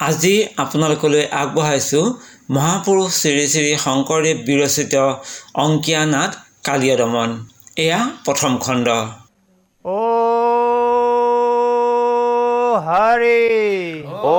আজি আপোনালোকলৈ আগবঢ়াইছোঁ মহাপুৰুষ শ্ৰী শ্ৰী শংকৰদেৱ বিৰচিত অংকীয়া নাট কালীয় দমন এয়া প্ৰথম খণ্ড। ও হৰি ও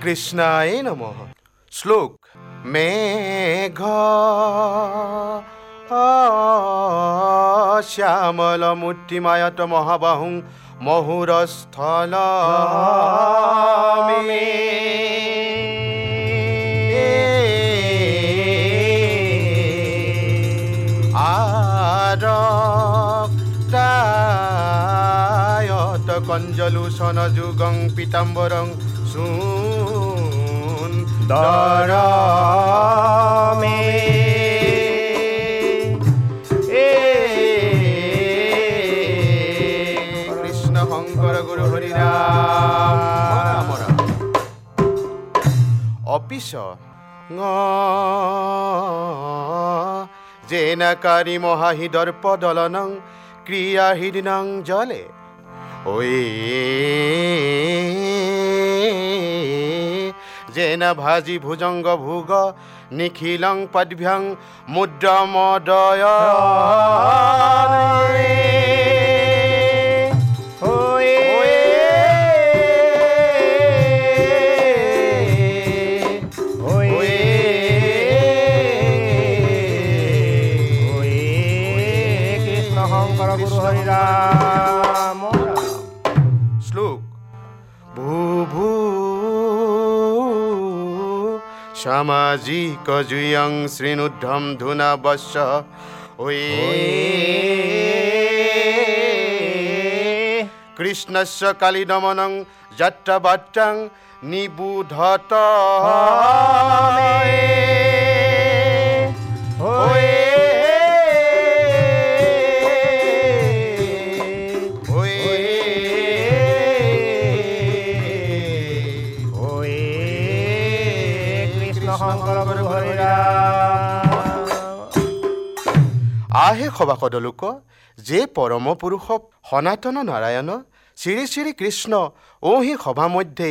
শ্রীকৃষ্ণায় নম। শ্লোক মেঘ শ্যামলমূর্তিমায়ত মহাবাহুং মহুরস্থল কঞ্জলূষণ যুগং পীতাম্বরং শুন দরমে। এ। কৃষ্ণ শঙ্কর গুরু হরিরাম। অপিস জেনাকারী মহাহিদর্প দলনং ক্রিয়াহীনং জলে। জেন ভাজি ভুজঙ্গ ভুগ নিখিলং পদ্ভ্যং শঙ্কৰ গুৰু হৰি ৰাম সামাজিক জুয়ং শ্রীনুদ্ধম ধুনা বস্য ওয়ে কৃষ্ণস্য কালিদমনং যাত্রাবাত্রাং নিবুধত ওয়ে আহে সভাসদ লোক যে পৰম পুৰুষ সনাতন নাৰায়ণ শ্ৰী শ্ৰী কৃষ্ণ ওহি সভা মধ্যে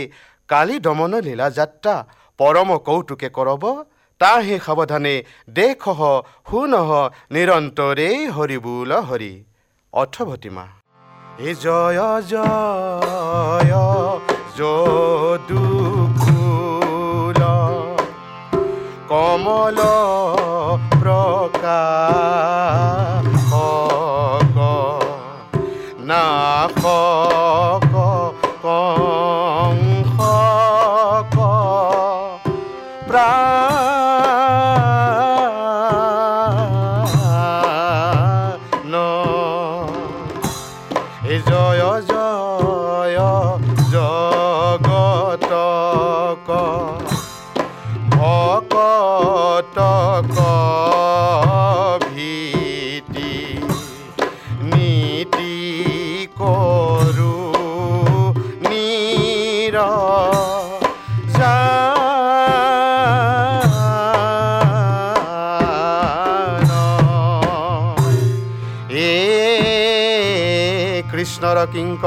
কালি দমন লীলা যাত্ৰা পৰম কৌতুকে কৰব তাহে সাৱধানে দেশহ শুনহ নিৰন্তৰে হৰি বোল হৰি। অৰ্থভতিমা হে জয় জয় যদুকুল। কমল প্ৰকাশক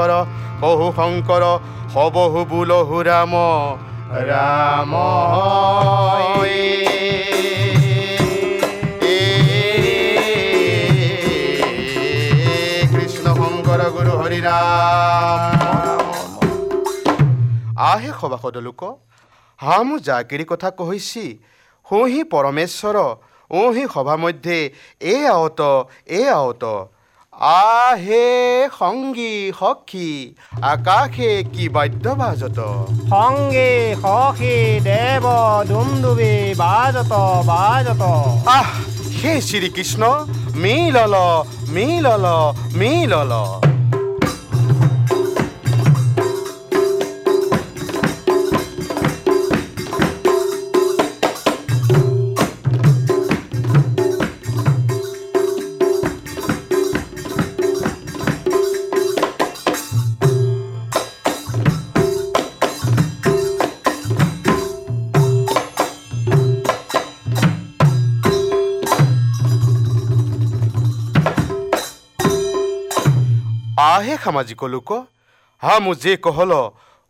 কৃষ্ণৰ কিংকৰ বহু শংকৰ হবহু বুলহু ৰাম ৰাম কৃষ্ণ শংকৰ গুৰু হৰি ৰাম আহে সভাসদ লোক হা মু জাকিৰি কথা কহিছি হুহি পৰমেশ্বৰ ওহি সভা মধ্যে এ আৱত এ আৱত আহে সংগী সখী আকাশে কি বাদ্য বাজত সংগী সখী দেৱ ডুমডুবি বাজত বাজত। আহ হে শ্ৰীকৃষ্ণ মিলল মিলল মিলল। আহে সামাজিক লোক হা মু যে কহল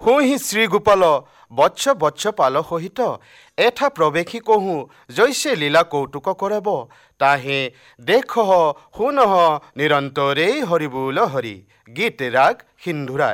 হুহি শ্ৰীগোপাল বৎস বৎস পাল সহিত এঠা প্ৰৱেশী কহোঁ জৈছে লীলা কৌতুক কৰাব তাহে দেখ শুনহ নিৰন্তৰেই হৰিবোল হৰি গীত ৰাগ সিন্ধুৰা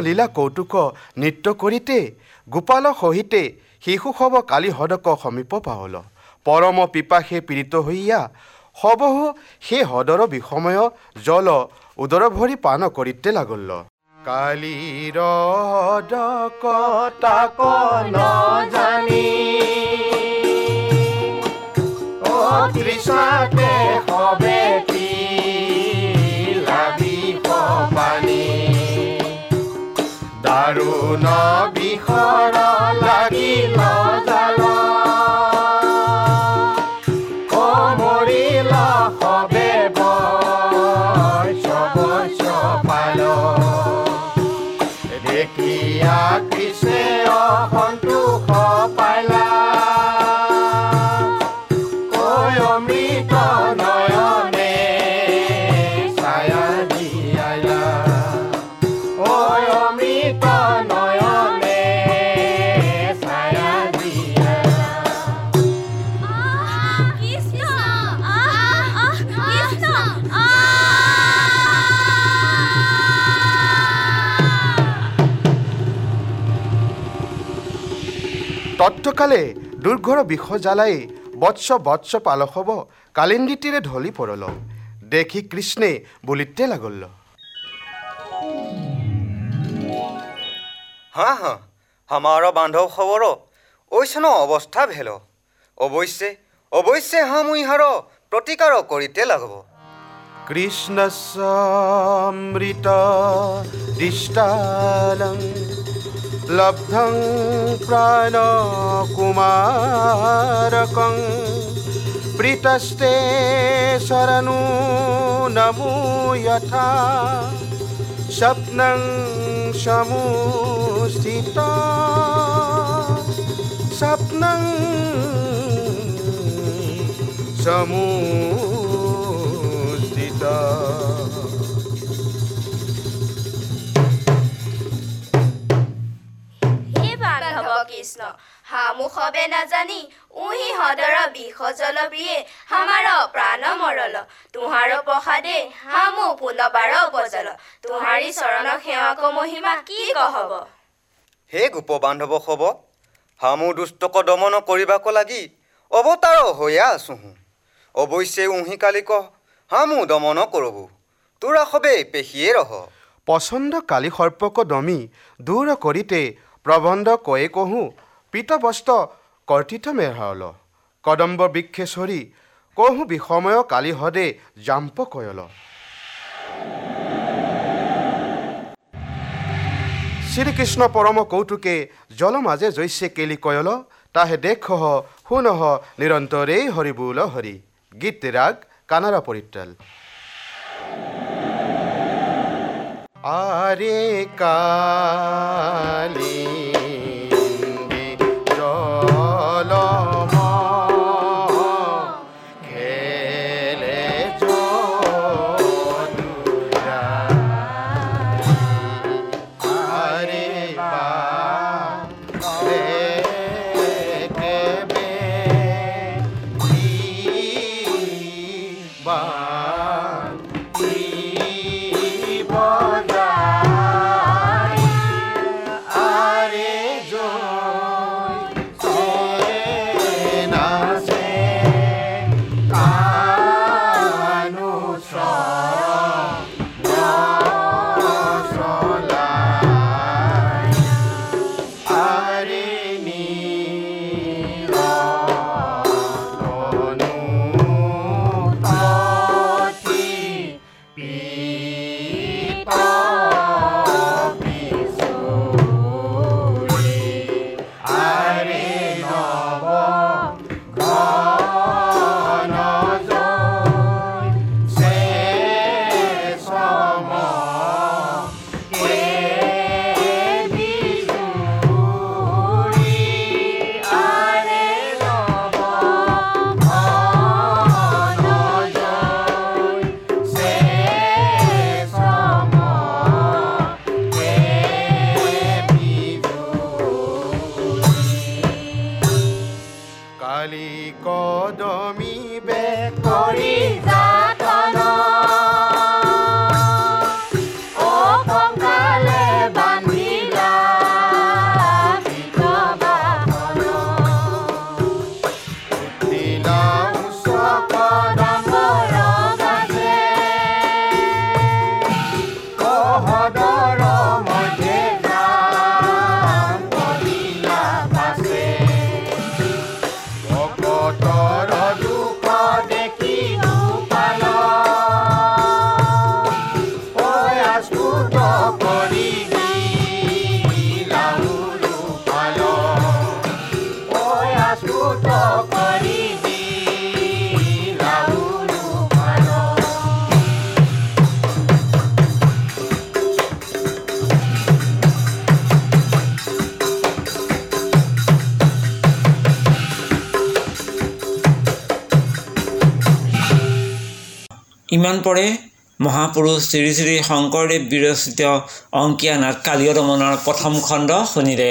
লীলা কৌতুক নৃত্য কৰিতে গোপাল সহিতে শিশু সব কালি হদক সমীপ পাহল পৰম পিপাসে পীড়িত হইয়া সবহু সেই হদৰ বিষময় জল উদৰ ভৰি পান কৰিতে লাগল। কালিৰ তাক জানি বিষৰ বৈশ পাল দেখিয়া কৃষ্ণে অসন্তোষ ভক্তকালে দুৰ্ঘৰ বিষ জ্বালাই বৎস বৎস পাল হ'ব কালিন্দীটিৰে ঢলি পৰল। দেখি কৃষ্ণে বুলিতে লাগল। হা হা আমাৰ বান্ধৱ খবৰ ঐচন অৱস্থা ভেল। অৱশ্যে অৱশ্যে হা মই প্ৰতিকাৰ কৰিতে লাগব। কৃষ্ণ দৃষ্টালং लब्धं प्राणकुमारकं प्रीतस्ते शरणो नमो यथा। स्वप्नं समूस्थिता स्वप्नं समू হামুখবে নাজানি উহি হদৰ বিষ জল প্ৰিয়ে হামাৰ প্ৰাণ মৰল। তুহাৰ প্ৰসাদে হামু পুনবাৰ উপজল। তুহাৰী চৰণ সেৱাক মহিমা কি কহব? হে গোপ বান্ধৱ খব হামু দুষ্টক দমন কৰিবাক লাগি অৱতাৰ হৈয়া আছোঁহো। অৱশ্যে উহি কালিক হামু দমন কৰবো। তোৰা সবে পেশিয়ে ৰহ। পচন্দ কালি সৰ্পক দমি দূৰ কৰিতে প্ৰবন্ধ কয়ে কহোঁ পীতবস্ত্ৰ কৰ্তিত মেঢ়াল কদম্ব বৃক্ষে চৰি কহোঁ বিষময় কালি হদে জাম্প কয়ল। শ্ৰীকৃষ্ণ পৰম কৌতুকে জল মাজে জৈছে কেলি কয়ল তাহে দেখ শুনহ নিৰন্তৰে হৰি বোল হৰি। গীত ৰাগ কানাৰা পৰিত্ৰাল। আৰে কালি ইমান পৰে? মহাপুৰুষ শ্ৰী শ্ৰী শংকৰদেৱ বিৰচিত অংকীয়া নাট কালীয় দমনৰ প্ৰথম খণ্ড শুনিলে।